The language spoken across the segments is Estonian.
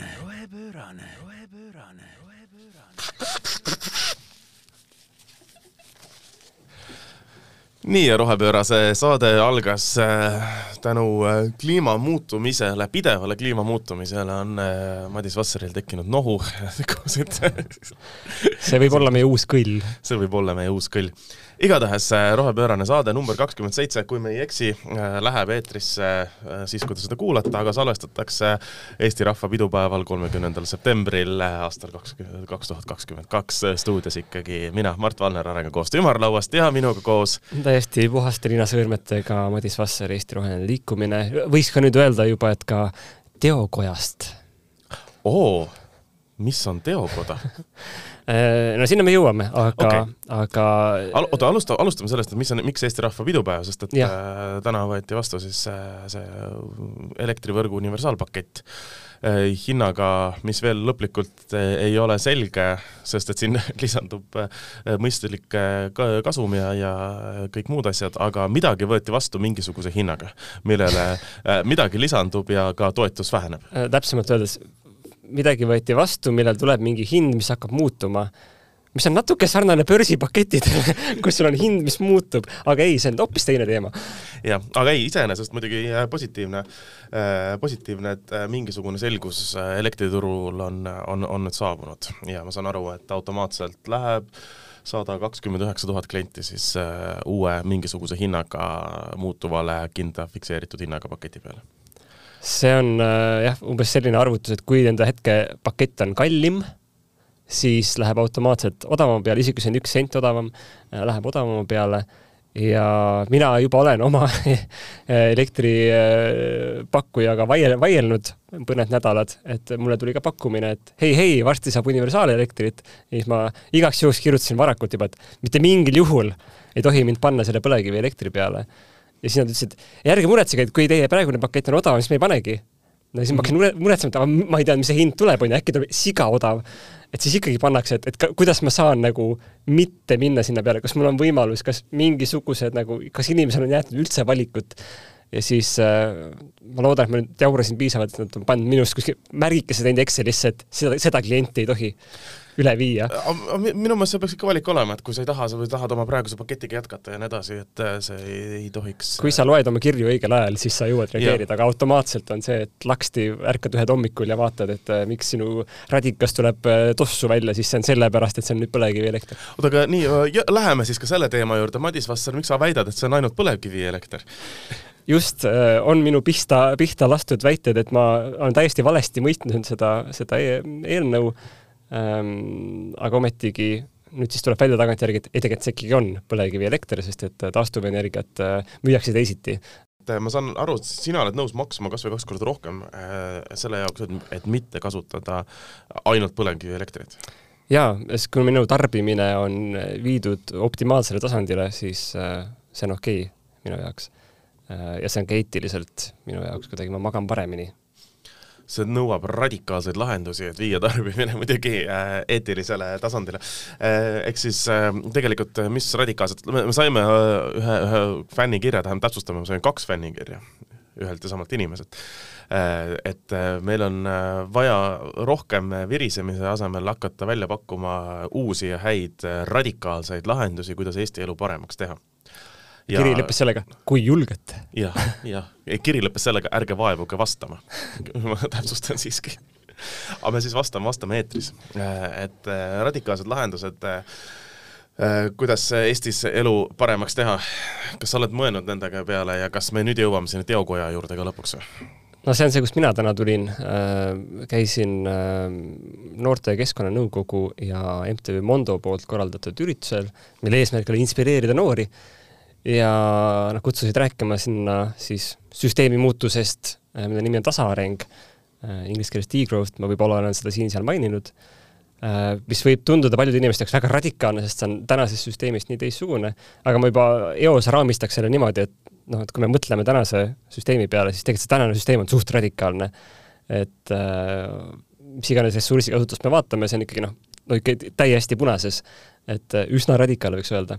rohepöörane, rohepöörane, rohepöörane, rohepöörane. nii ja Rohepöörase saade algas äh, tänu äh, kliima muutumisele, pidevale kliima muutumisele on äh, Madis Vasseril tekkinud nohu see võib olla meie uus kõll. see võib olla meie uus kõll. Igatahes äh, Rohepöörane saade number kakskümmend seitse, kui me ei eksi, äh, läheb eetrisse siis, kui te seda kuulate, aga salvestatakse Eesti Rahva pidupäeval, kolmekümnendal septembril aastal kaks, kaks tuhat kakskümmend kaks stuudios ikkagi mina, Mart Valner Arengukoostöö ümarlauast ja minuga koos täiesti puhaste linasõõrmetega Madis Vasser, Eesti Roheline Liikumine, võiks ka nüüd öelda juba, et ka teokojast. oo, mis on teokoda no sinna me jõuame, aga okay., aga Al. oota, alusta, alustame sellest, et mis on, miks Eesti Rahva pidupäev, sest et ja. äh, täna võeti vastu siis see, see elektrivõrgu universaalpakett äh, hinnaga, mis veel lõplikult äh, ei ole selge, sest et siin lisandub äh, mõistlik äh, kasum ja, ja kõik muud asjad, aga midagi võeti vastu mingisuguse hinnaga, millele midagi lisandub ja ka toetus väheneb. täpsemalt öeldes midagi võeti vastu, millel tuleb mingi hind, mis hakkab muutuma, mis on natuke sarnane börsipakettidele kus sul on hind, mis muutub, aga ei, see on hoopis teine teema. jah, aga ei, iseenesest muidugi äh, positiivne äh,, positiivne, et äh, mingisugune selgus elektriturul on, on, on nüüd saabunud. Ja ma saan aru, et automaatselt läheb sada kakskümmend üheksa tuhat klienti siis uue mingisuguse hinnaga muutuvale kindla fikseeritud hinnaga paketi peale see on äh, jah, umbes selline arvutus, et kui enda hetke pakett on kallim, siis läheb automaatselt odavama peale, isegi kui see on üks sent odavam, äh, läheb odavama peale ja mina juba olen oma elektripakkujaga vaiel-, vaielnud mõned nädalad, et mulle tuli ka pakkumine, et hei, hei, varsti saab universaalelektrit. ja siis ma igaks juhuks kirjutasin varakult juba, et mitte mingil juhul ei tohi mind panna selle põlevkivielektri peale ja siis nad ütlesid, ärge muretsege, et kui teie praegune pakett on odavam, siis me ei panegi. no siis ma hakkasin mure, muretsema, et ma ei tea, mis see hind tuleb, on ju, äkki tuleb siga odav. et siis ikkagi pannakse, et, et ka, kuidas ma saan nagu mitte minna sinna peale, kas mul on võimalus, kas mingisugused nagu, kas inimesel on jäetud üldse valikut ja siis äh, ma loodan, et ma nüüd jaurasin piisavalt, et nad on pannud minust kuskil märgikese teinud Excelisse, et seda, seda klienti ei tohi üle viia. minu meelest see peaks ikka valik olema, et kui sa ei taha, sa või tahad oma praeguse paketiga jätkata ja nii edasi, et äh, see ei, ei tohiks kui sa loed oma kirju õigel ajal, siis sa jõuad reageerida, aga automaatselt on see, et laksti ärkad ühed hommikul ja vaatad, et äh, miks sinu radikas tuleb äh, tossu välja, siis see on sellepärast, et see on nüüd põlevkivielekter. oota, aga nii, läheme siis ka selle teema juurde, Madis Vasser, miks sa väidad, et see on ainult põlevkivielekter? Just, on minu pihta, pihta lastud väited, et ma olen täiesti valesti mõistnud seda, seda e eelnõu ähm,. aga ometigi nüüd siis tuleb välja tagantjärgi, et ei, tegelikult see ikkagi on põlevkivielekter, sest et taastuvenergiat äh, müüakse teisiti äh, ma saan aru, et sina oled nõus maksma kas või kaks korda rohkem äh, selle jaoks, et, et mitte kasutada ainult põlevkivielektrit? jaa, sest kui minu tarbimine on viidud optimaalsele tasandile, siis äh, see on okei okay minu jaoks äh,. Ja see on ka eetiliselt minu jaoks kuidagi, ma magan paremini see nõuab radikaalseid lahendusi, et viia tarbimine muidugi äh, eetilisele tasandile. Äh, ehk siis äh, tegelikult mis radikaalselt, me saime ühe, ühe fännikirja, tähendab täpsustame, me saime kaks fännikirja ühelt ja samalt inimeselt. Et meil on vaja rohkem virisemise asemel hakata välja pakkuma uusi ja häid radikaalseid lahendusi, kuidas Eesti elu paremaks teha ja kiri lõppes sellega, kui julgete ja,. jah, jah, kiri lõppes sellega, ärge vaevuge vastama ma täpsustan siiski. aga me siis vastame, vastame eetris. et äh, radikaalsed lahendused äh, äh, kuidas Eestis elu paremaks teha, kas sa oled mõelnud nendega peale ja kas me nüüd jõuame sinna teokoja juurde ka lõpuks või? no see on see, kust mina täna tulin äh,, käisin äh, Noorte Keskkonnanõukogu ja MTÜ Mondo poolt korraldatud üritusel, mille eesmärk oli inspireerida noori äh, ja nad kutsusid rääkima sinna siis süsteemi muutusest, äh, mille nimi on tasaareng, äh, inglise keeles degrowth, ma võib-olla olen seda siin-seal maininud, äh, mis võib tunduda paljude inimeste jaoks väga radikaalne, sest see on tänasest süsteemist nii teistsugune, aga ma juba eos raamistaks selle niimoodi, et noh, et kui me mõtleme tänase süsteemi peale, siis tegelikult see tänane süsteem on suht radikaalne. et äh, mis iganes ressursikasutust me vaatame, see on ikkagi noh, no ikka täiesti punases, et üsna radikaalne, võiks öelda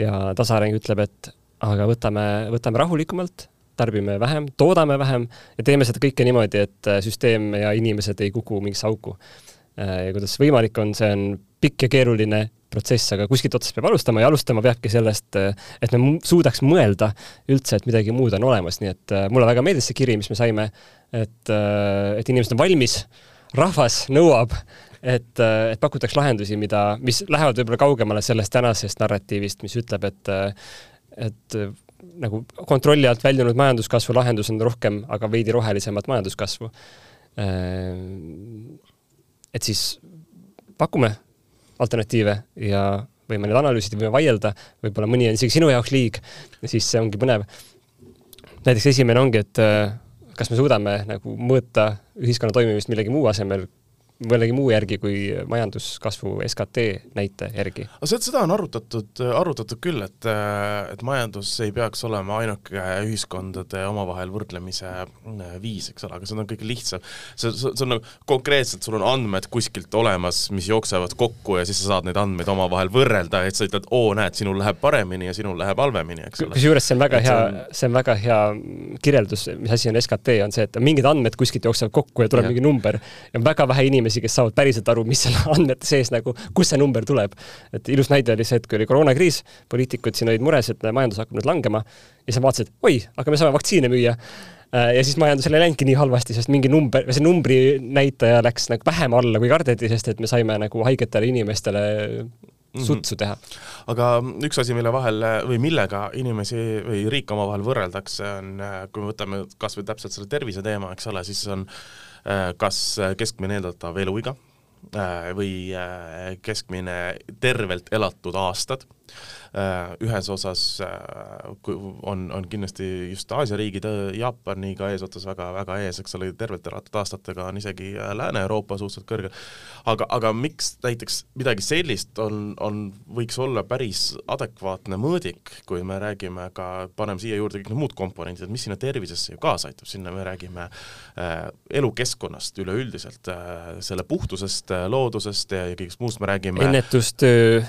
ja tasaareng ütleb, et aga võtame, võtame rahulikumalt, tarbime vähem, toodame vähem ja teeme seda kõike niimoodi, et süsteem ja inimesed ei kuku mingisse auku. ja kuidas võimalik on, see on pikk ja keeruline protsess, aga kuskilt otsast peab alustama ja alustama peabki sellest, et me suudaks mõelda üldse, et midagi muud on olemas, nii et mulle väga meeldis see kiri, mis me saime, et, et inimesed on valmis, rahvas nõuab, et, et pakutaks lahendusi, mida, mis lähevad võib-olla kaugemale sellest tänasest narratiivist, mis ütleb, et et nagu kontrolli alt väljunud majanduskasvu lahendus on rohkem, aga veidi rohelisemat majanduskasvu. Et siis pakume alternatiive ja võime neid analüüsida, võime vaielda, võib-olla mõni on isegi sinu jaoks liig, siis see ongi põnev. näiteks esimene ongi, et äh, kas me suudame nagu mõõta ühiskonna toimimist millegi muu asemel, millegi muu järgi kui majanduskasvu SKT näite järgi. seda, seda on arutatud, arutatud küll, et, et majandus ei peaks olema ainuke ühiskondade omavahel võrdlemise viis, eks ole, aga see on kõige lihtsam. see, see, see on nagu konkreetselt, sul on andmed kuskilt olemas, mis jooksevad kokku ja siis sa saad neid andmeid omavahel võrrelda, et sa ütled, oo, näed, sinul läheb paremini ja sinul läheb halvemini, eks ole. kusjuures see on väga et hea on..., see on väga hea kirjeldus, mis asi on SKT, on see, et mingid andmed kuskilt jooksevad kokku ja tuleb ja. mingi number ja on väga vähe inimesi, inimesi, kes saavad päriselt aru, mis selle andmete sees nagu, kust see number tuleb. et ilus näide oli see, et kui oli koroonakriis, poliitikud siin olid mures, et majandus hakkab nüüd langema ja siis vaatasid, oi, aga me saame vaktsiine müüa äh, ja siis majandusel ei läinudki nii halvasti, sest mingi number, see numbri näitaja läks nagu vähem alla, kui kardeti, sest et me saime nagu haigetele inimestele mhm. sutsu teha. aga üks asi, mille vahel või millega inimesi või riik omavahel võrreldakse, on, kui me võtame kas või täpselt selle tervise teema, eks ole, siis on Äh, kas keskmine eeldatav eluiga äh, või äh, keskmine tervelt elatud aastad? Äh, ühes osas äh, on, on kindlasti just Aasia riigid, äh, Jaapaniga eesotsas väga, väga ees, eks ole, tervelt elatud aastatega on isegi Lääne-Euroopa suhteliselt kõrge. aga, aga miks näiteks midagi sellist on, on, võiks olla päris adekvaatne mõõdik, kui me räägime ka, paneme siia juurde kõik need muud komponendid, mis sinna tervisesse ju kaasa aitab, sinna me räägime äh, elukeskkonnast üleüldiselt äh,, selle puhtusest äh,, loodusest ja, kõigest muust. Me räägime ennetustöö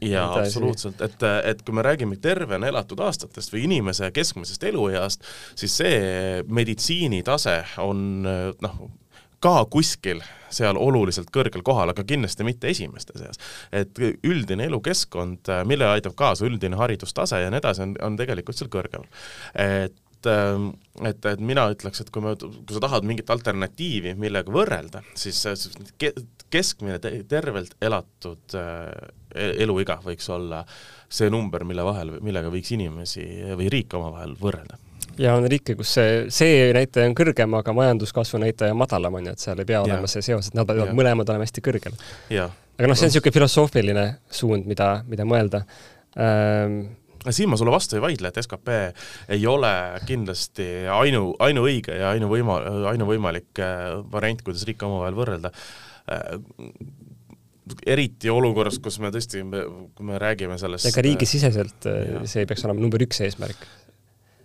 jaa, absoluutselt, et, et kui me räägime tervena elatud aastatest või inimese keskmisest elueast, siis see meditsiinitase on noh, ka kuskil seal oluliselt kõrgel kohal, aga kindlasti mitte esimeste seas. et üldine elukeskkond, millele aitab kaasa üldine haridustase ja nii edasi, on, on tegelikult seal kõrgemal. et et, et mina ütleks, et kui me, kui sa tahad mingit alternatiivi, millega võrrelda, siis keskmine tervelt elatud E-, eluiga võiks olla see number, mille vahel, millega võiks inimesi või riike omavahel võrrelda. Ja on riike, kus see, see näitaja on kõrgem, aga majanduskasvu näitaja madalam, on ju, et seal ei pea olema ja. see seos, et nad peavad mõlemad olema hästi kõrgel. aga noh, see on niisugune filosoofiline suund, mida, mida mõelda. Ähm, siin ma sulle vastu ei vaidle, et skp ei ole kindlasti ainu, ainuõige ja ainuvõima-, ainuvõimalik äh, variant, kuidas riike omavahel võrrelda. Äh, eriti olukorras, kus me tõesti, kui me räägime sellest ega riigisiseselt äh, see ei peaks olema number üks eesmärk?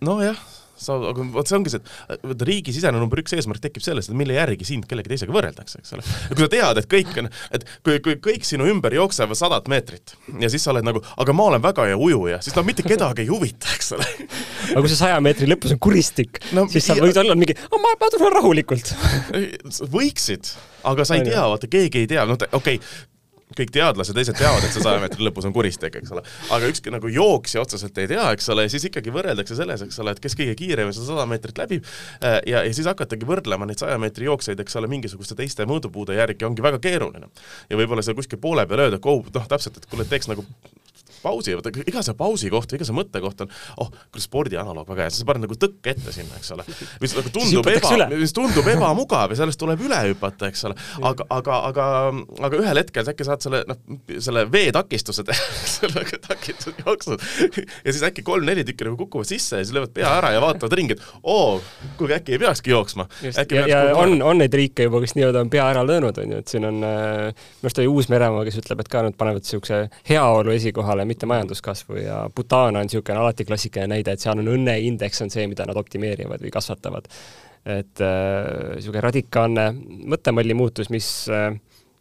nojah, sa, aga vot see ongi see, et vaata riigisisene number üks eesmärk tekib sellest, et mille järgi sind kellegi teisega võrreldakse, eks ole. ja kui sa tead, et kõik on, et kui, kui kõik sinu ümber jooksevad sadat meetrit ja siis sa oled nagu, aga ma olen väga hea ujuja, siis no mitte kedagi ei huvita, eks ole. aga kui see saja meetri lõpus on kuristik no,, siis sa võid olla mingi, ma, ma tulen rahulikult võiksid, aga sa ei tea, vaata keegi ei tea, noh okei okay,, kõik teadlased teised teavad, et see saja meetri lõpus on kuristik, eks ole. aga ükski nagu jooksja otseselt ei tea, eks ole, ja siis ikkagi võrreldakse selles, eks ole, et kes kõige kiiremini seda sada meetrit läbib äh, ja, ja siis hakatagi võrdlema neid saja meetri jooksjaid, eks ole, mingisuguste teiste mõõdupuude järgi ongi väga keeruline. ja võib-olla seal kuskil poole peal öelda, et oh, noh, täpselt, et kuule, teeks nagu pausi, vaata iga see pausi koht iga see mõttekoht on, oh, küll spordi analoog väga hea, sa paned nagu tõkke ette sinna, eks ole. mis nagu tundub eba, mis tundub ebamugav ja sellest tuleb üle hüpata, eks ole. aga, aga, aga, aga ühel hetkel sa äkki saad selle, noh, selle veetakistuse teha, sellega takistuse jooksnud. ja siis äkki kolm-neli tükki nagu kukuvad sisse ja siis löövad pea ära ja vaatavad ringi, et oo, kuulge, äkki ei peakski jooksma. ja, ja on, on neid riike juba, kes nii-öelda on pea ära löönud, on ju, et siin on äh, minu arust oli Uus-Meremaa, kes ütleb, et ka nad panevad niisuguse heaolu esikohale, mitte majanduskasvu ja Bhutan on niisugune alati klassikaline näide, et seal on õnneindeks on see, mida nad optimeerivad või kasvatavad. et niisugune äh, radikaalne mõttemalli muutus, mis äh,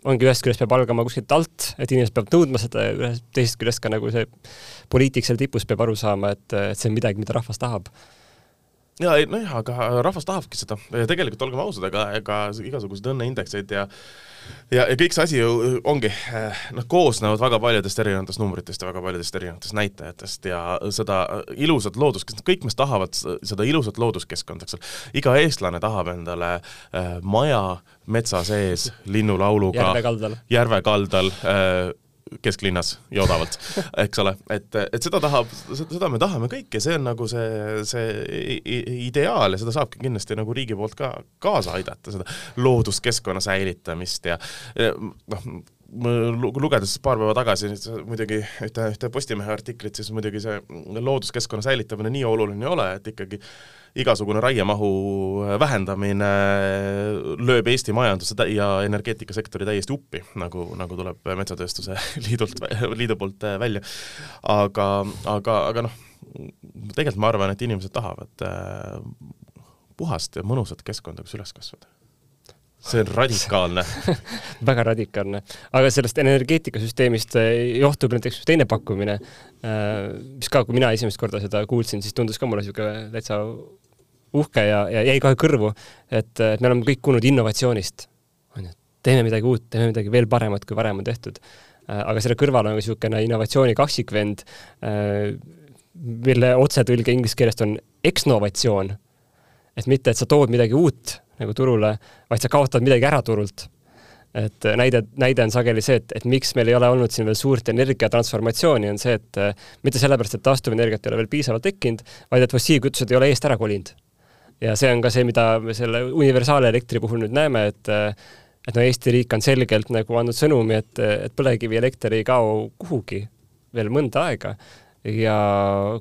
ongi ühest küljest peab algama kuskilt alt, et inimesed peavad nõudma seda ja ühest, teisest küljest ka nagu see poliitik seal tipus peab aru saama, et, et see on midagi, mida rahvas tahab ja ei nojah, aga rahvas tahabki seda ja tegelikult olgem ausad, ega, ega igasuguseid õnneindekseid ja ja, ja kõik see asi ju ongi, noh, koosnevad väga paljudest erinevatest numbritest ja väga paljudest erinevatest näitajatest ja seda ilusat loodus, kõik meist tahavad seda ilusat looduskeskkonda, eks ole. iga eestlane tahab endale äh, maja metsa sees linnulauluga järve kaldal, järve kaldal äh, kesklinnas ja odavalt, eks ole, et, et seda tahab, seda me tahame kõik ja see on nagu see, see ideaal ja seda saabki kindlasti nagu riigi poolt ka kaasa aidata, seda looduskeskkonna säilitamist ja, ja noh, lugedes paar päeva tagasi muidugi ühte, ühte Postimehe artiklit, siis muidugi see looduskeskkonna säilitamine nii oluline ei ole, et ikkagi igasugune raiemahu vähendamine lööb Eesti majanduse ja energeetikasektori täiesti uppi, nagu, nagu tuleb Metsatööstuse Liidult, liidu poolt välja. aga, aga, aga noh, tegelikult ma arvan, et inimesed tahavad äh, puhast ja mõnusat keskkonda, kus üles kasvada see on radikaalne väga radikaalne. aga sellest energeetikasüsteemist äh, johtub näiteks teine pakkumine, äh, mis ka, kui mina esimest korda seda kuulsin, siis tundus ka mulle niisugune täitsa uhke ja, ja jäi kohe kõrvu, et, me oleme kõik kuulnud innovatsioonist. on ju, teeme midagi uut, teeme midagi veel paremat, kui varem on tehtud. Aga selle kõrval on ka niisugune innovatsiooni kaksikvend, mille otsetõlge inglise keelest on eksnovatsioon. et mitte, et sa tood midagi uut nagu turule, vaid sa kaotad midagi ära turult. et näide, näide on sageli see, et, et miks meil ei ole olnud siin veel suurt energiatransformatsiooni, on see, et mitte sellepärast, et taastuvenergiat ei ole veel piisavalt tekkinud, vaid et fossiilkütused ei ole eest ära kolinud. Ja see on ka see, mida me selle universaalelektri puhul nüüd näeme, et et no Eesti riik on selgelt nagu andnud sõnumi, et, et põlevkivielekter ei kao kuhugi veel mõnda aega ja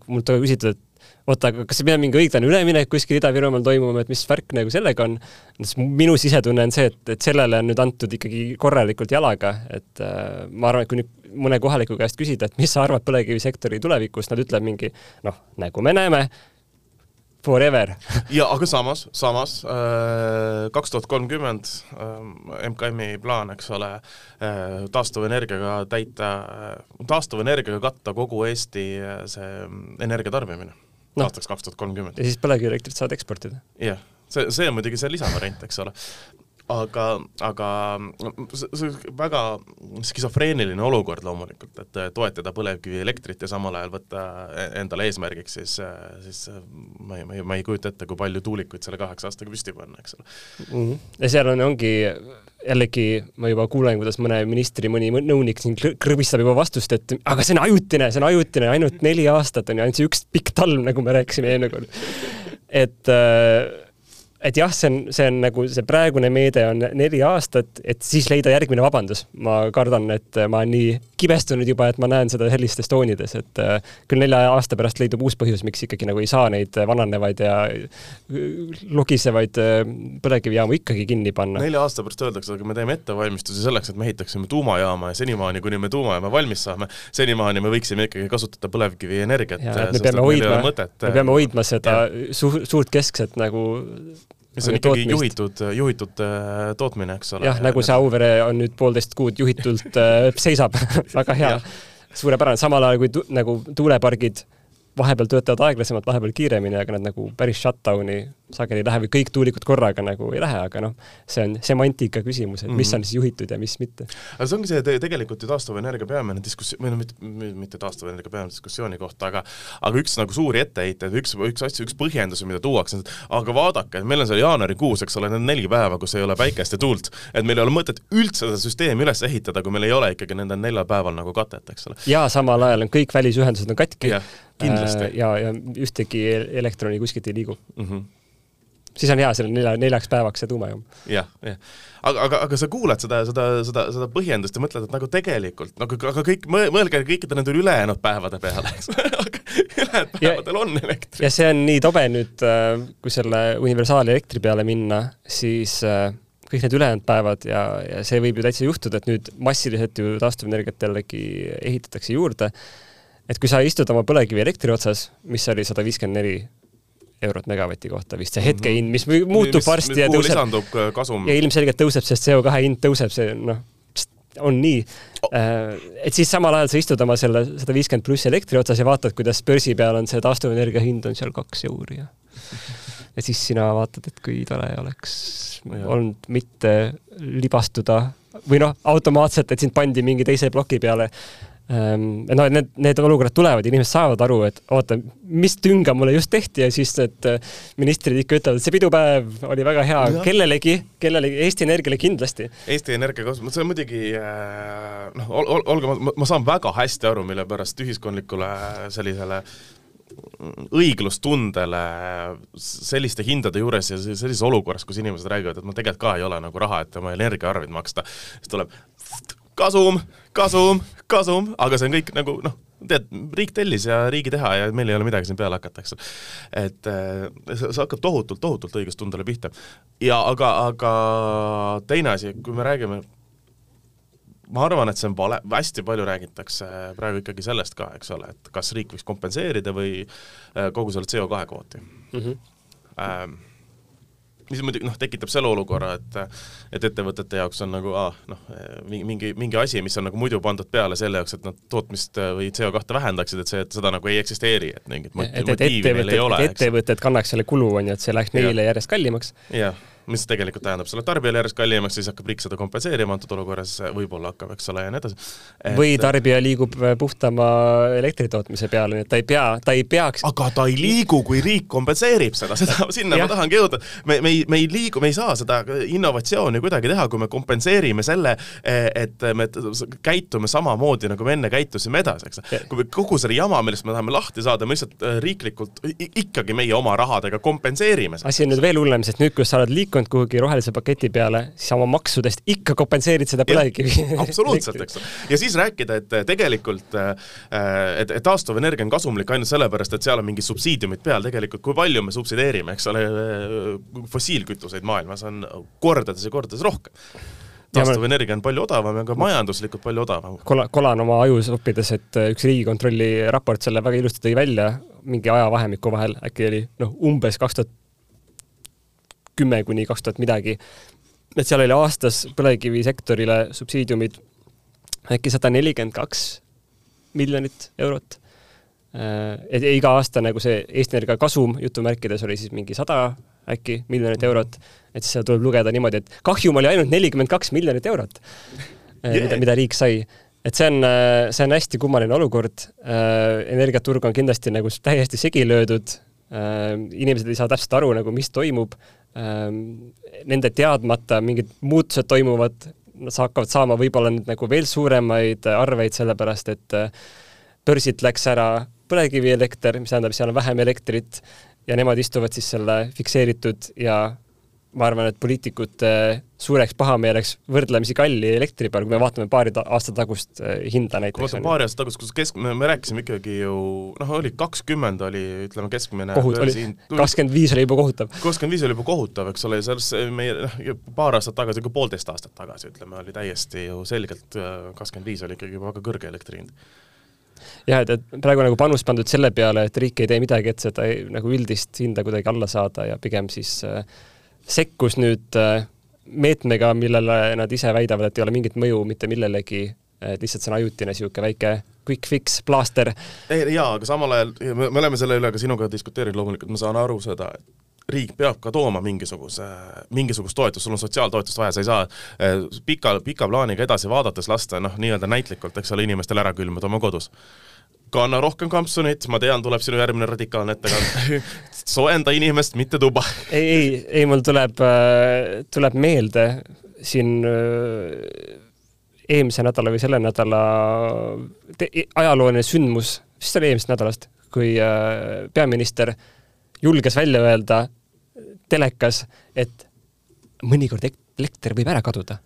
mult on küsitud, et oota, aga kas see peab mingi õiglane üleminek kuskil Ida-Virumaal toimuma, et mis värk nagu sellega on? minu sisetunne on see, et, et sellele on nüüd antud ikkagi korralikult jalaga, et äh, ma arvan, et kui nüüd mõne kohaliku käest küsida, et mis sa arvad põlevkivisektori tulevikust, nad ütlevad mingi noh, nagu me näeme, forever ja aga samas, samas äh, kaks tuhat kolmkümmend äh, MKM-i plaan, eks ole, taastuvenergiaga täita, taastuvenergiaga katta kogu Eesti see energiatarbimine no. aastaks kaks tuhat kolmkümmend. ja siis põlevkivielektrit saad eksportida. jah, see, see on muidugi see lisavariant, eks ole aga, aga see on väga skisofreeniline olukord loomulikult, et toetada põlevkivielektrit ja samal ajal võtta endale eesmärgiks siis, siis ma ei, ma ei, ma ei kujuta ette, kui palju tuulikuid selle kaheksa aastaga püsti panna, eks ole mm. -hmm. ja seal on, ongi jällegi ma juba kuulen, kuidas mõne ministri mõni nõunik siin krõbistab juba vastust, et aga see on ajutine, see on ajutine, ainult neli aastat on ju, ainult see üks pikk talv, nagu me rääkisime eelmine kord. et äh, et jah, see on, see on nagu see praegune meede on neli aastat, et siis leida järgmine vabandus. ma kardan, et ma olen nii kibestunud juba, et ma näen seda sellistes toonides, et äh, küll nelja aasta pärast leidub uus põhjus, miks ikkagi nagu ei saa neid vananevaid ja logisevaid äh, põlevkivijaamu ikkagi kinni panna. nelja aasta pärast öeldakse, aga me teeme ettevalmistusi selleks, et me ehitaksime tuumajaama ja senimaani, kuni me tuumajaama valmis saame, senimaani me võiksime ikkagi kasutada põlevkivienergiat. me peame hoidma, me peame hoidma seda su suurt keskset nagu see on ikkagi juhitud, juhitud äh, tootmine, eks ole. jah, nagu see Auvere on nüüd poolteist kuud juhitult äh, seisab. Väga hea. Suurepärane, samal ajal kui tu, nagu tuulepargid vahepeal töötavad aeglasemalt, vahepeal kiiremini, aga nad nagu päris shutdown'i sageli ei lähe või kõik tuulikud korraga nagu ei lähe, aga noh, see on semantika küsimus, et mis mhm. on siis juhitud ja mis mitte. aga see ongi see te tegelikult ju taastuvenergia peamine diskussioon, või no mitte, mitte taastuvenergia peamine diskussiooni kohta, aga aga üks nagu suuri etteheiteid, üks, üks asju, üks põhjendusi, mida tuuakse, aga vaadake, et meil on seal jaanuarikuus, eks ole, need neli päeva, kus ei ole päikest ja tuult, et meil ei ole mõtet üldse seda süsteemi üles ehitada, kui meil ei ole ikkagi nendel neljal päeval nagu katet, eks ole. ja samal ajal on kõik välisühendused on katki. Kindlasti. ja, ja ühtegi elektroni kuskilt ei liigu mm. -hmm siis on hea selle nelja, neljaks päevaks see tuumajaam. jah, jah. aga, aga, aga sa kuulad seda, seda, seda, seda põhjendust ja mõtled, et nagu tegelikult, nagu aga kõik, mõelge kõikide nende ülejäänud päevade peale, eks ülejäänud päevadel on elektrit. ja see on nii tobe nüüd, äh, kui selle universaalelektri peale minna, siis äh, kõik need ülejäänud päevad ja, ja see võib ju täitsa juhtuda, et nüüd massiliselt ju taastuvenergiat jällegi ehitatakse juurde, et kui sa istud oma põlevkivielektri otsas, mis oli sada viiskümmend neli eurot megavati kohta vist see hetkehind, mis muutub mis, varsti ja tõuseb. Äh, kasum. ja ilmselgelt tõuseb, sest CO2 hind tõuseb, see noh, on nii oh.. et siis samal ajal sa istud oma selle sada viiskümmend pluss elektri otsas ja vaatad, kuidas börsi peal on see taastuvenergia hind on seal kaks euri ja ja siis sina vaatad, et kui tore oleks ja. olnud mitte libastuda või noh, automaatselt, et sind pandi mingi teise ploki peale Ehm, no need, need olukorrad tulevad, inimesed saavad aru, et oota, mis tünga mulle just tehti ja siis need äh, ministrid ikka ütlevad, et see pidupäev oli väga hea ja. kellelegi, kellelegi, Eesti Energiale kindlasti. Eesti Energia kasutus, see on muidugi äh, noh ol,, ol, olge, ma saan väga hästi aru, mille pärast ühiskondlikule sellisele õiglustundele selliste hindade juures ja sellises olukorras, kus inimesed räägivad, et mul tegelikult ka ei ole nagu raha, et oma energiaarveid maksta, siis tuleb kasum, kasum, kasum, aga see on kõik nagu noh, tead, riik tellis ja riigi teha ja meil ei ole midagi siin peale hakata, eks. et äh, see, see hakkab tohutult, tohutult õigustundele pihta. ja aga, aga teine asi, kui me räägime ma arvan, et see on vale, hästi palju räägitakse praegu ikkagi sellest ka, eks ole, et kas riik võiks kompenseerida või äh, kogu selle CO2 kvooti mm. -hmm. Ähm, mis muidugi noh, tekitab selle olukorra, et et ettevõtete jaoks on nagu ah, noh, mingi, mingi asi, mis on nagu muidu pandud peale selle jaoks, et nad tootmist või CO2 vähendaksid, et see, et seda nagu ei eksisteeri, et mingit motiivi neil ei ole. ettevõtted kannaks selle kulu, on ju, et see läheks neile järjest kallimaks. jah mis tegelikult tähendab selle tarbijale järjest kallimaks, siis hakkab riik seda kompenseerima antud olukorras, võib-olla hakkab, eks ole, ja nii edasi et.... või tarbija liigub äh, puhtama elektritootmise peale, nii et ta ei pea, ta ei peaks aga ta ei liigu, kui riik kompenseerib seda, seda, sinna ma tahangi jõuda. me, me ei, me ei liigu, me ei saa seda innovatsiooni kuidagi teha, kui me kompenseerime selle, et me käitume samamoodi, nagu me enne käitusime edasi, eks. kui me kogu selle jama, millest me tahame lahti saada, me lihtsalt äh, riiklikult ikkagi meie oma rahadega kompenseerime seda. asi on nüüd veel hullem, sest nüüd, kui sa oled liikunud liikunud kuhugi rohelise paketi peale, siis oma maksudest ikka kompenseerid seda põlevkivi. absoluutselt, eks ole. ja siis rääkida, et tegelikult, äh, et, et taastuvenergia on kasumlik ainult sellepärast, et seal on mingid subsiidiumid peal, tegelikult kui palju me subsideerime, eks ole, fossiilkütuseid maailmas on kordades ja kordades rohkem taastuvenergia on palju odavam ja ka majanduslikult palju odavam. kola, kolan oma ajus õppides, et üks Riigikontrolli raport selle väga ilusti tõi välja mingi ajavahemiku vahel, äkki oli noh, umbes kaks tuhat kümme kuni kaks tuhat midagi. et seal oli aastas põlevkivisektorile subsiidiumid äkki sada nelikümmend kaks miljonit eurot. Äh, et iga aasta nagu see Eesti Energia kasum jutumärkides oli siis mingi sada äkki miljonit eurot, et siis seda tuleb lugeda niimoodi, et kahjum oli ainult nelikümmend kaks miljonit eurot yeah., mida, mida riik sai et see on, see on hästi kummaline olukord. Äh, energiaturg on kindlasti nagu täiesti segi löödud. Äh, inimesed ei saa täpselt aru nagu, mis toimub. Ehm, nende teadmata mingid muutused toimuvad, nad hakkavad saama võib-olla nüüd nagu veel suuremaid arveid, sellepärast et äh, börsilt läks ära põlevkivielekter, mis tähendab, seal on vähem elektrit ja nemad istuvad siis selle fikseeritud ja ma arvan, et poliitikute suureks pahameeleks võrdlemisi kalli elektri peal, kui me vaatame paari ta aasta tagust äh, hinda näiteks. kui vaatame paari aasta tagust, kus kesk-, me, me rääkisime ikkagi ju noh, oli kakskümmend oli ütleme keskmine kohut oli, kakskümmend viis oli juba kohutav. kakskümmend viis oli juba kohutav, eks ole, selles meie noh, paar aastat tagasi, ka poolteist aastat tagasi ütleme, oli täiesti ju selgelt äh, kakskümmend viis oli ikkagi juba väga kõrge elektri hind jah, et, et praegu nagu panus pandud selle peale, et riik ei tee midagi, et seda nagu üldist hinda kuidagi alla saada ja pigem siis äh, sekkus nüüd äh, meetmega, millele nad ise väidavad, et ei ole mingit mõju mitte millelegi, et lihtsalt see on ajutine niisugune väike quick fix, plaaster. jaa, aga samal ajal, me, me oleme selle üle ka sinuga diskuteerinud loomulikult, ma saan aru seda, et riik peab ka tooma mingisuguse, mingisugust toetust, sul on sotsiaaltoetust vaja, sa ei saa äh, pika, pika plaaniga edasi vaadates lasta noh, nii-öelda näitlikult, eks ole, inimestel ära külmuda oma kodus kanna rohkem kampsunit, ma tean, tuleb sinu järgmine radikaalne ettekanne. Soojenda inimest, mitte tuba. ei, ei, ei, mul tuleb, äh, tuleb meelde siin äh, eelmise nädala või selle nädala ajalooline sündmus, see oli eelmisest nädalast, kui äh, peaminister julges välja öelda telekas, et mõnikord elekter võib ära kaduda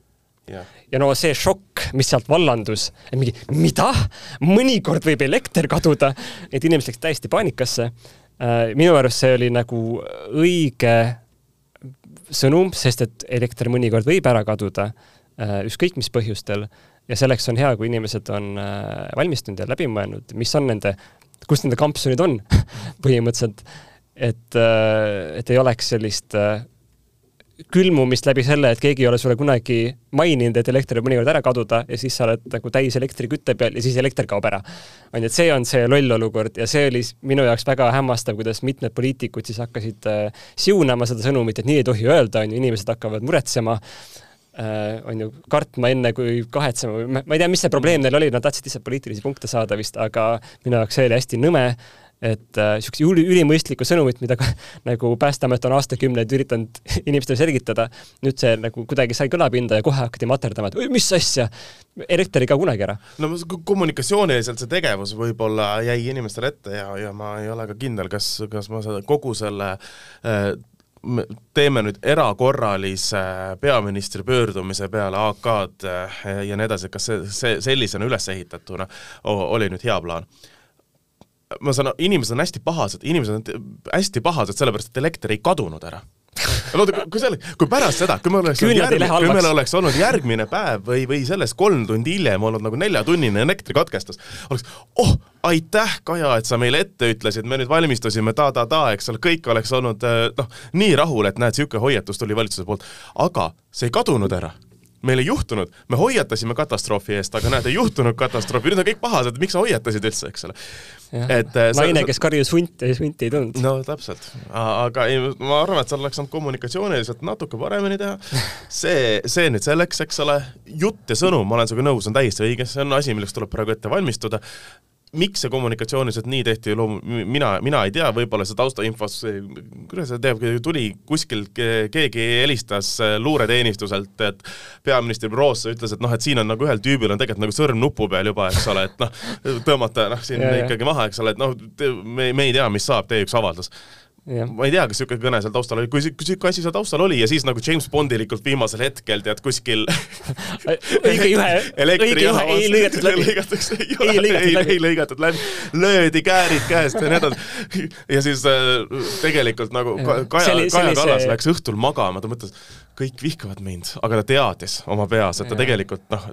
ja. ja no see šokk, mis sealt vallandus, et mingi, mida? mõnikord võib elekter kaduda, et inimesed läksid täiesti paanikasse. Äh, minu arust see oli nagu õige sõnum, sest et elekter mõnikord võib ära kaduda, äh, ükskõik mis põhjustel, ja selleks on hea, kui inimesed on äh, valmistunud ja läbi mõelnud, mis on nende, kus nende kampsunid on põhimõtteliselt, et, et ei oleks sellist külmumist läbi selle, et keegi ei ole sulle kunagi maininud, et elekter võib mõnikord ära kaduda ja siis sa oled nagu täis elektrikütte peal ja siis elekter kaob ära. on ju, et see on see loll olukord ja see oli minu jaoks väga hämmastav, kuidas mitmed poliitikud siis hakkasid äh, siunama seda sõnumit, et nii ei tohi öelda, on ju, inimesed hakkavad muretsema äh, on ju, kartma enne kui kahetsema või ma ei tea, mis see probleem neil oli, nad tahtsid lihtsalt poliitilisi punkte saada vist, aga minu jaoks see oli hästi nõme et niisugust äh, ülimõistlikku sõnumit, mida ka, nagu Päästeamet on aastakümneid üritanud inimestele selgitada, nüüd see nagu kuidagi sai kõlapinda ja kohe hakati materdama, et mis asja, elekter ei kao kunagi ära. no kommunikatsiooniliselt see tegevus võib-olla jäi inimestele ette ja, ja ma ei ole ka kindel, kas, kas ma seda kogu selle äh, teeme nüüd erakorralise peaministri pöördumise peale AK-d äh, ja nii edasi, kas see, see sellisena üles ehitatuna oli nüüd hea plaan ma saan, inimesed on hästi pahased, inimesed on hästi pahased sellepärast, et elekter ei kadunud ära. Vaata, kui selle, kui pärast seda, kui meil oleks olnud järgmine, kui meil oleks olnud järgmine päev või, või sellest kolm tundi hiljem olnud nagu neljatunnine elektrikatkestus, oleks oh, aitäh, Kaja, et sa meile ette ütlesid, me nüüd valmistusime ta-ta-ta, eks ole, kõik oleks olnud noh, nii rahul, et näed, niisugune hoiatus tuli valitsuse poolt, aga see ei kadunud ära meil ei juhtunud, me hoiatasime katastroofi eest, aga näed, ei juhtunud katastroofi, nüüd on kõik pahased, miks sa hoiatasid üldse, eks ole. et äh, naine, kes karjus hunti ja siis hunti ei tulnud. no täpselt, aga ei, ma arvan, et seal oleks saanud kommunikatsiooniliselt natuke paremini teha. see, see nüüd selleks, eks ole, jutt ja sõnum, ma olen sinuga nõus, on täiesti õige, see on asi, milleks tuleb praegu ette valmistuda miks see kommunikatsiooniliselt nii tehti, loomu-, mina, mina ei tea, võib-olla see taustainfos, kuidas see teab, tuli kuskilt, keegi helistas äh, luureteenistuselt, et peaministri büroosse, ütles, et noh, et siin on nagu ühel tüübil on tegelikult nagu sõrm nupu peal juba, eks ole, et noh, tõmmata noh, siin ja, ikkagi maha, eks ole, et noh, me, me ei tea, mis saab, tee üks avaldus ma ei tea, kas niisugune kõne seal taustal oli, kui niisugune asi seal taustal oli ja siis nagu James Bondilikult viimasel hetkel tead kuskil õige juhe, õige juhe ei lõigatud läbi. lõigatakse, ei ole, ei, ei, ei lõigatud läbi, löödi käärid käest ja nii edasi. ja siis äh, tegelikult nagu Kaja, Kaja Kallas läks õhtul magama, ta mõtles, kõik vihkavad mind, aga ta teadis oma peas, et ta tegelikult noh,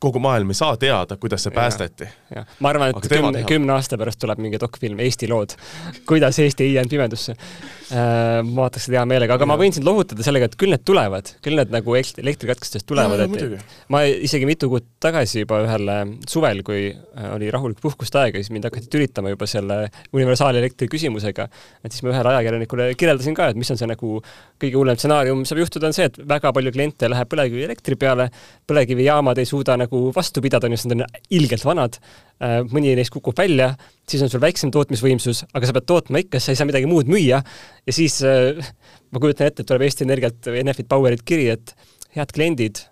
kogu maailm ei saa teada, kuidas see päästeti. ma arvan, et kümne, kümne aasta pärast tuleb mingi dokfilm Eesti lood, kuidas Eesti ei jäänud pimedusse äh,. ma vaataks seda hea meelega, aga ja. ma võin sind lohutada sellega, et küll need tulevad, küll need nagu elektrikatkestustest tulevad, et ma isegi mitu kuud tagasi juba ühel suvel, kui äh, oli rahulik puhkuste aeg ja siis mind hakati tülitama juba selle universaalelektri küsimusega, et siis ma ühele ajakirjanikule kirjeldasin ka, et mis on see nagu kõige hullem stsenaarium saab juhtuda, on see, et väga palju kliente läheb põlevkivielektri peale, põlevkivijaamad ei suuda nagu vastu pidada, on just, nad on ilgelt vanad, äh, mõni neist kukub välja, siis on sul väiksem tootmisvõimsus, aga sa pead tootma ikka, sa ei saa midagi muud müüa ja siis äh, ma kujutan ette, et tuleb Eesti Energialt või Enefit Powerilt kiri, et head kliendid,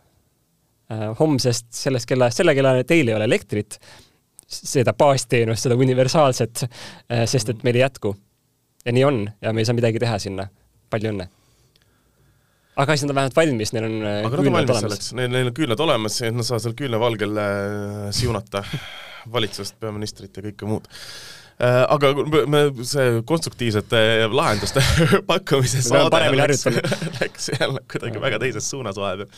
äh, homsest sellest kellaajast selle kellaajani teil ei ole elektrit, seda baasteenust, seda universaalset, sest et meil ei jätku. ja nii on ja me ei saa midagi teha sinna. palju õnne! Aga siis nad on vähemalt valmis, neil on äh, aga küünlad olemas. Neil, neil on küünlad olemas nad saavad seal küünlavalgel äh, siunata valitsust, peaministrit ja kõike muud. Äh, aga me, see konstruktiivsete lahenduste pakkumise saade läks, läks jälle kuidagi väga teises suunas vahepeal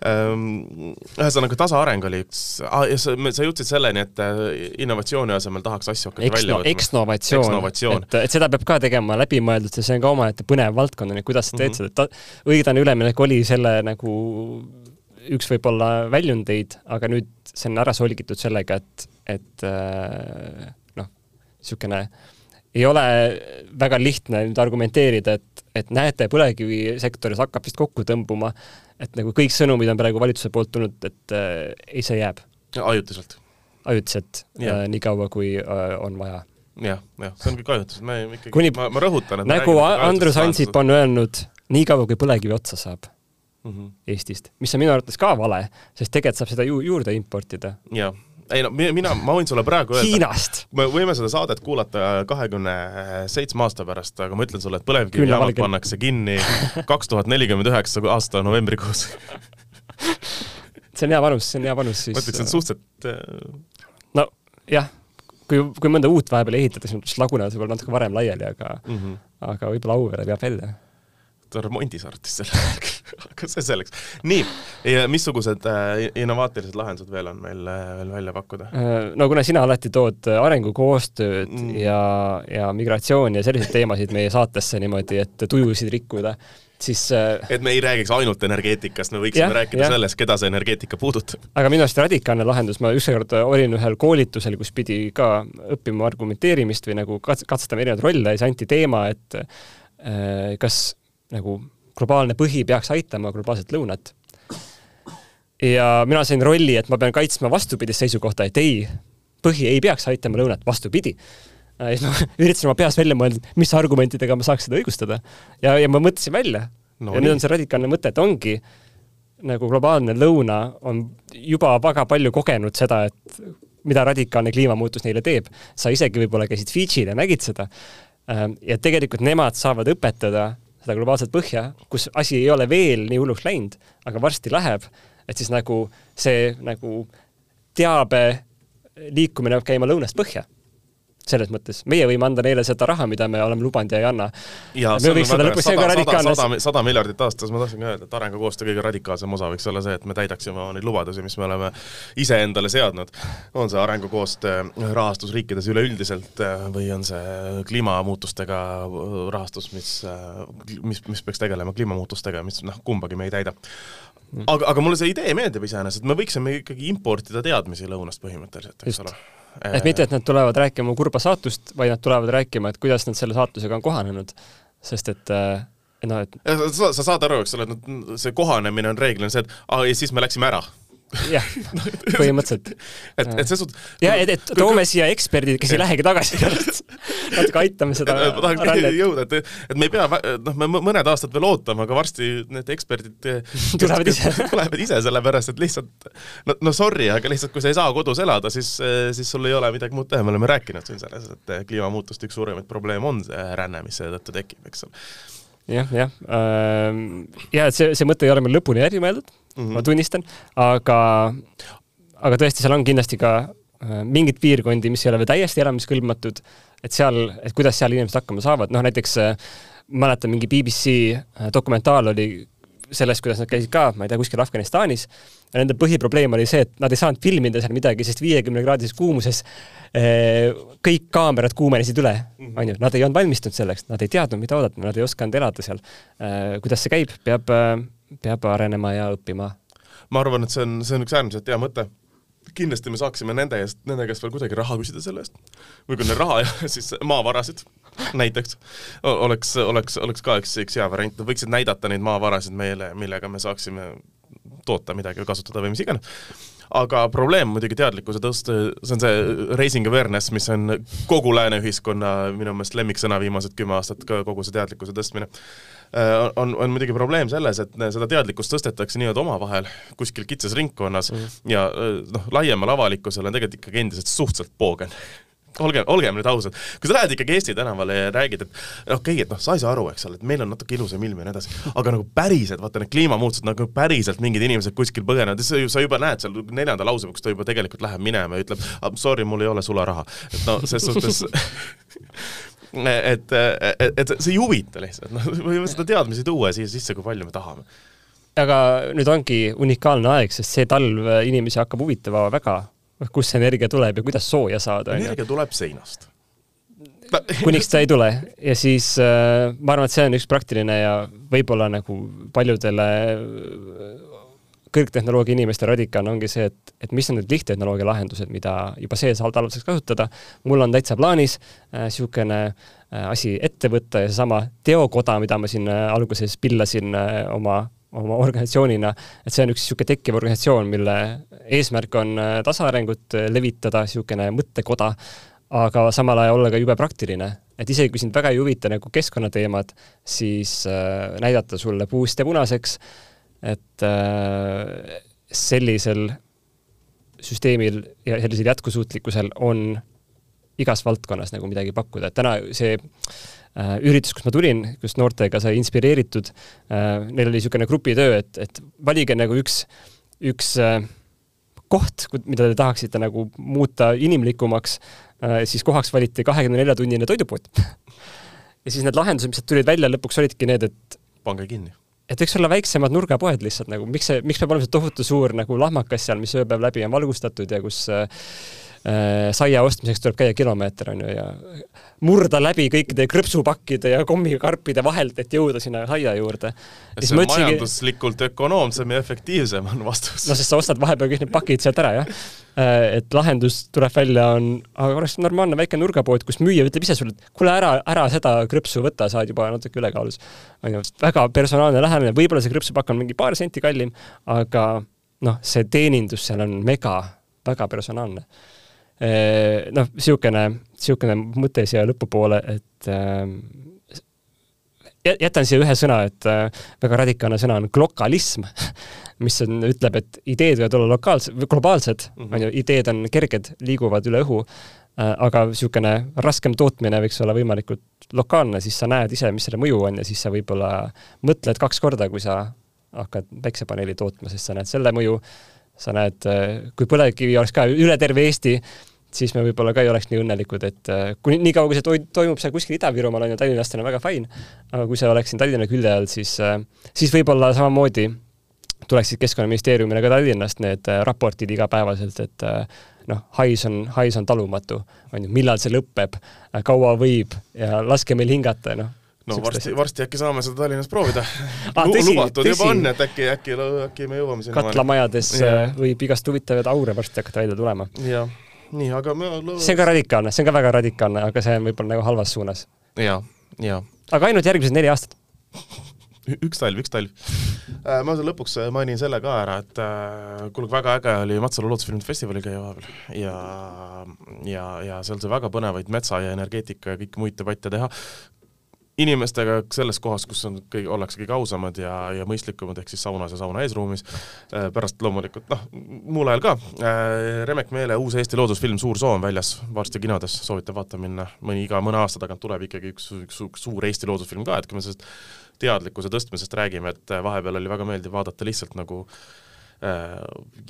ühesõnaga, tasaareng oli üks ah,, ja sa, sa jõudsid selleni, et äh, innovatsiooni asemel tahaks asju hakata Eksno, välja võtma. eksnovatsioon, et, et seda peab ka tegema läbimõeldult ja see on ka omaette põnev valdkond, on ju, kuidas sa teed mm -hmm. seda, et õiglane üleminek oli selle nagu üks võib-olla väljundeid, aga nüüd see on ära solgitud sellega, et, et äh, noh, niisugune ei ole väga lihtne nüüd argumenteerida, et, et näete, põlevkivisektoris hakkab vist kokku tõmbuma et nagu kõik sõnumid on praegu valitsuse poolt tulnud, et äh, ei, see jääb. ajutiselt? ajutiselt äh, nii kaua, kui äh, on vaja jah, jah, see on kõik ajutus, me ikkagi Kuni, ma, ma rõhutan, et nagu Andrus Ansip on öelnud, nii kaua, kui põlevkivi otsa saab mm -hmm. Eestist, mis on minu arvates ka vale, sest tegelikult saab seda ju juurde importida. jah, ei no mina, ma võin sulle praegu öelda. Hiinast! me võime seda saadet kuulata kahekümne seitsme aasta pärast, aga ma ütlen sulle, et põlevkivijaamad pannakse kinni kaks tuhat nelikümmend üheksa aasta novembrikuus see on hea panus, see on hea panus siis. ma ütleks, et suhteliselt äh, no jah, kui, kui mõnda uut vahepeal ehitada, siis lagunevad võib-olla natuke varem laiali, aga mm, -hmm. aga võib-olla Auvere peab välja ta remondis arvutis sel ajal aga see selleks. nii, missugused äh, innovaatilised lahendused veel on meil äh, veel välja pakkuda? no kuna sina alati tood arengukoostööd mm. ja, ja migratsiooni ja selliseid teemasid meie saatesse niimoodi, et tujusid rikkuda, siis et me ei räägiks ainult energeetikast, me võiksime ja, rääkida ja. sellest, keda see energeetika puudutab. aga minu arust radikaalne lahendus, ma ükskord olin ühel koolitusel, kus pidi ka õppima argumenteerimist või nagu katsetama erinevaid rolle ja siis anti teema, et Äh, kas nagu globaalne põhi peaks aitama globaalset lõunat. ja mina sain rolli, et ma pean kaitsma vastupidist seisukohta, et ei, põhi ei peaks aitama lõunat, vastupidi. ja siis ma üritasin oma peas välja mõelda, mis argumentidega ma saaks seda õigustada. ja, ja ma mõtlesin välja no,. ja nüüd on see radikaalne mõte, et ongi nagu globaalne lõuna on juba väga palju kogenud seda, et mida radikaalne kliimamuutus neile teeb. sa isegi võib-olla käisid Fidžil ja nägid seda Ähm, ja tegelikult nemad saavad õpetada seda globaalset põhja, kus asi ei ole veel nii hulluks läinud, aga varsti läheb, et siis nagu see nagu teabe liikumine peab käima lõunast põhja selles mõttes, meie võime anda neile seda raha, mida me oleme lubanud ja ei anna. lõpuks sada, sada, sada, miljardit aastas, ma tahtsingi öelda, et arengukoostöö kõige radikaalsem osa võiks olla see, et me täidaksime neid lubadusi, mis me oleme iseendale seadnud. on see arengukoostöö rahastus riikides üleüldiselt või on see kliimamuutustega rahastus, mis, mis, mis peaks tegelema kliimamuutustega, mis noh, kumbagi me ei täida. Aga, aga mulle see idee meeldib iseenesest, me võiksime ikkagi importida teadmisi lõunast põhimõtteliselt, eks ole et mitte, et nad tulevad rääkima kurba saatust, vaid nad tulevad rääkima, et kuidas nad selle saatusega on kohanenud. sest et äh, noh, et sa, sa saad aru, eks ole, et see kohanemine on reeglina see, et aa, ja siis me läksime ära. Jah, põhimõtteliselt. et, et selles suhtes ja et, et toome siia eksperdid, kes ei lähegi tagasi natuke aitame seda ma tahaks jõuda, et, et me ei pea, noh, me mõned aastad veel ootama, aga varsti need eksperdid tulevad ise tulevad ise, sellepärast et lihtsalt no, no sorry, aga lihtsalt kui sa ei saa kodus elada, siis, siis sul ei ole midagi muud teha, me oleme rääkinud siin selles, et kliimamuutuste üks suuremaid probleeme on see ränne, mis seetõttu tekib, eks ole jah, jah. Ähm, ja et see, see mõte ei ole meil lõpuni läbi mõeldud mm, -hmm. ma tunnistan, aga, aga tõesti, seal on kindlasti ka äh, mingeid piirkondi, mis ei ole veel täiesti elamiskõlbmatud, et seal, et kuidas seal inimesed hakkama saavad, noh näiteks äh, mäletan, mingi BBC äh, dokumentaal oli sellest, kuidas nad käisid ka, ma ei tea, kuskil Afganistanis ja nende põhiprobleem oli see, et nad ei saanud filmida seal midagi, sest viiekümne kraadises kuumuses kõik kaamerad kuumenesid üle, mhm. on ju, nad ei olnud valmistunud selleks, nad ei teadnud, mida oodata, nad ei osanud elada seal. kuidas see käib, peab peab arenema ja õppima. ma arvan, et see on, see on üks äärmiselt hea mõte. Kindlasti me saaksime nende eest, nende käest veel kuidagi raha küsida selle eest. või kui neil raha ole, siis maavarasid näiteks. Oleks, oleks, oleks ka üks, üks hea variant, nad võiksid näidata neid maavarasid meile, millega me saaksime toota midagi või kasutada või mis iganes. Aga probleem muidugi teadlikkuse tõst-, see on see raising awareness, mis on kogu lääne ühiskonna minu meelest lemmiksõna viimased kümme aastat, kogu see teadlikkuse tõstmine on, on muidugi probleem selles, et seda teadlikkust tõstetakse nii-öelda omavahel kuskil kitsas ringkonnas mm -hmm. ja äh, noh, laiemal avalikkusel on tegelikult ikkagi endiselt suhteliselt poogen olgem, olgem nüüd ausad, kui sa lähed ikkagi Eesti tänavale ja räägid, et okei okay,, et noh, sa ei saa aru, eks ole, et meil on natuke ilusam ilm ja nii edasi, aga nagu päriselt, vaata need kliimamuutused, nagu päriselt mingid inimesed kuskil põgenevad, siis sa juba näed seal neljanda lause, kus ta juba tegelikult läheb minema ja ütleb, sorry, mul ei ole sularaha. et no ses suhtes et, et, et see ei huvita lihtsalt, noh, võime seda teadmisi tuua siia sisse, kui palju me tahame. aga nüüd ongi unikaalne aeg, sest see talv inimesi hakkab huvitama väga, kust see energia tuleb ja kuidas sooja saada. energia tuleb seinast kuniks ta ei tule ja siis äh, ma arvan, et see on üks praktiline ja võib-olla nagu paljudele kõrgtehnoloogia inimeste radikaalne ongi see, et, et mis on need lihttehnoloogia lahendused, mida juba see talvel saaks kasutada. mul on täitsa plaanis niisugune äh, äh, asi ette võtta ja seesama teokoda, mida ma siin äh, alguses pillasin äh, oma oma organisatsioonina, et see on üks niisugune tekkiv organisatsioon, mille eesmärk on äh, tasaarengut äh, levitada, niisugune mõttekoda, aga samal ajal olla ka jube praktiline. et isegi kui sind väga ei huvita nagu keskkonnateemad, siis äh, näidata sulle puust ja punaseks äh, et äh, sellisel süsteemil ja sellisel jätkusuutlikkusel on igas valdkonnas nagu midagi pakkuda, et täna see äh, üritus, kus ma tulin, kus noortega sai inspireeritud äh,, neil oli niisugune grupitöö, et, et valige nagu üks, üks äh, koht, mida te tahaksite nagu muuta inimlikumaks äh,, siis kohaks valiti kahekümne nelja tunnine toidupood. Ja siis need lahendused, mis sealt tulid välja, lõpuks olidki need, et pange kinni et võiks olla väiksemad nurgapoed lihtsalt nagu, miks see, miks peab olema see tohutu suur nagu lahmakas seal, mis ööpäev läbi on valgustatud ja kus äh, saia ostmiseks tuleb käia kilomeeter, on ju, ja murda läbi kõikide krõpsupakkide ja kommikarpide vahelt, et jõuda sinna saia juurde. see on mõtsingi... majanduslikult ökonoomsem ja efektiivsem on vastus. no sest sa ostad vahepeal kõik need pakid sealt ära, jah. Äh, et lahendus tuleb välja, on, aga oleks normaalne väike nurgapood, kus müüja ütleb ise sulle, et kuule, ära, ära seda krõpsu võta, sa oled juba natuke ülekaalus. on ju, väga personaalne lähenemine, võib-olla see krõpsupakk on mingi paar senti kallim, aga noh, see teenindus seal on mega, väga personaalne noh, niisugune, niisugune mõte siia lõpupoole, et äh, jätan siia ühe sõna, et äh, väga radikaalne sõna on glokalism, mis on, ütleb, et ideed võivad olla lokaalsed, globaalsed mm, -hmm. on ju, ideed on kerged, liiguvad üle õhu äh,, aga niisugune raskem tootmine võiks olla võimalikult lokaalne, siis sa näed ise, mis selle mõju on ja siis sa võib-olla mõtled kaks korda, kui sa hakkad päiksepaneeli tootma, sest sa näed selle mõju, sa näed, kui põlevkivi oleks ka üle terve Eesti, siis me võib-olla ka ei oleks nii õnnelikud, et äh, kuni niikaua, kui see to-, toimub seal kuskil Ida-Virumaal, on ju, tallinlastel on väga fine, aga kui see oleks siin Tallinna külje all, siis, äh, siis võib-olla samamoodi tuleksid Keskkonnaministeeriumile ka Tallinnast need äh, raportid igapäevaselt, et noh, hais on, hais on talumatu, on ju, millal see lõpeb, kaua võib ja laske meil hingata, noh no varsti, varsti äkki saame seda Tallinnas proovida ah,. lubatud tõsi. juba on, et äkki, äkki, äkki me jõuame sinna. katlamajades võib igast huvitavaid aure varsti hakata välja tulema. jah nii, aga me see on ka radikaalne, see on ka väga radikaalne, aga see on võib-olla nagu halvas suunas. ja, ja. aga ainult järgmised neli aastat üks talv, üks talv. Äh, ma lõpuks mainin selle ka ära, et äh, kuule, väga äge oli Matsalu loodusfilmide festivalil käia vahepeal ja, ja, ja seal sai väga põnevaid metsa ja energeetika ja kõiki muid debatte teha inimestega selles kohas, kus on kõige, ollakse kõige ausamad ja, ja mõistlikumad, ehk siis saunas ja sauna eesruumis, äh, pärast loomulikult noh, muul ajal ka, äh, Remek Meele uus Eesti loodusfilm Suur soo on väljas varsti kinodes, soovitan vaatama minna, mõni iga mõne aasta tagant tuleb ikkagi üks, üks, üks suur Eesti loodusfilm ka, et kui me sellest teadlikkuse tõstmisest räägime, et vahepeal oli väga meeldiv vaadata lihtsalt nagu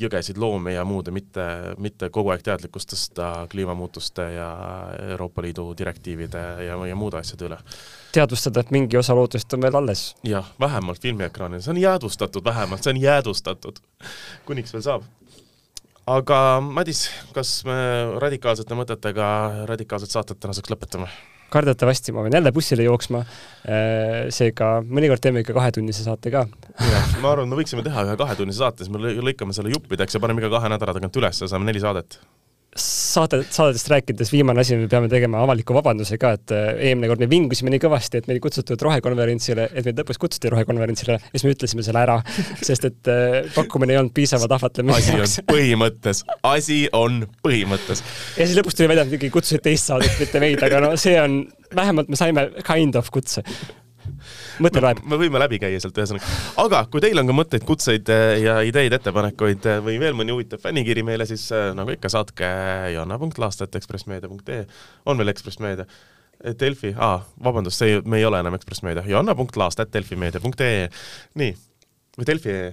jõgesid, loomi ja muud ja mitte, mitte kogu aeg teadlikkust tõsta kliimamuutuste ja Euroopa Liidu direktiivide ja, ja muude asjade üle teadvustada, et mingi osa loodusest on veel alles. jah, vähemalt filmiekraanil, see on jäädvustatud vähemalt, see on jäädvustatud, kuniks veel saab. aga Madis, kas me radikaalsete mõtetega radikaalset saatet tänaseks lõpetame? Kardetavasti ma pean jälle bussile jooksma, äh, seega mõnikord teeme ikka kahetunnise saate ka. ma arvan, me võiksime teha ühe kahetunnise saate, siis me lõikame selle juppideks ja paneme iga kahe nädala tagant üles ja saame neli saadet saade, saadetest rääkides viimane asi, me peame tegema avaliku vabanduse ka, et äh, eelmine kord me vingusime nii kõvasti, et meid ei kutsutud rohekonverentsile, et meid lõpuks kutsuti rohekonverentsile ja siis me ütlesime selle ära, sest et äh, pakkumine ei olnud piisavalt ahvatlev meie jaoks. asi on põhimõttes, asi on põhimõttes. ja siis lõpuks tuli välja, et ikkagi kutsusid teist saadet, mitte meid, aga no see on, vähemalt me saime kind of kutse mõte loeb. me võime läbi käia sealt ühesõnaga. aga kui teil on ka mõtteid, kutseid eh, ja ideid, ettepanekuid eh, või veel mõni huvitav fännikiri meile, siis eh, nagu ikka, saatke joanna.laast.ekspressmeedia.ee, on veel Ekspress Meedia Delfi, aa, vabandust, see, me ei ole enam Ekspress Meedia, joanna.laast.delfimeedia.ee, nii, või Delfi.ee,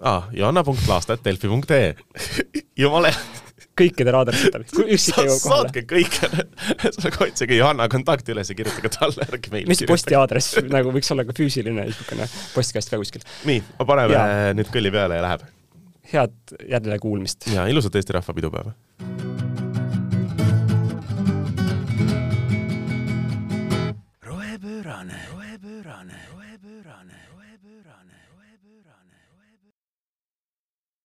aa, joanna.laast.delfi.ee jumala hea kõikide raadarite peal, üksik ei jõua kohale. saatke kõikidele, nagu otsige Johanna kontakti üles ja kirjutage talle, ärge meile mis posti aadress nagu võiks olla ka füüsiline niisugune postkast ka kuskil. nii, paneme ja. nüüd kõlli peale ja läheb. head jälle kuulmist. ja ilusat Eesti rahva pidupäeva. rohepöörane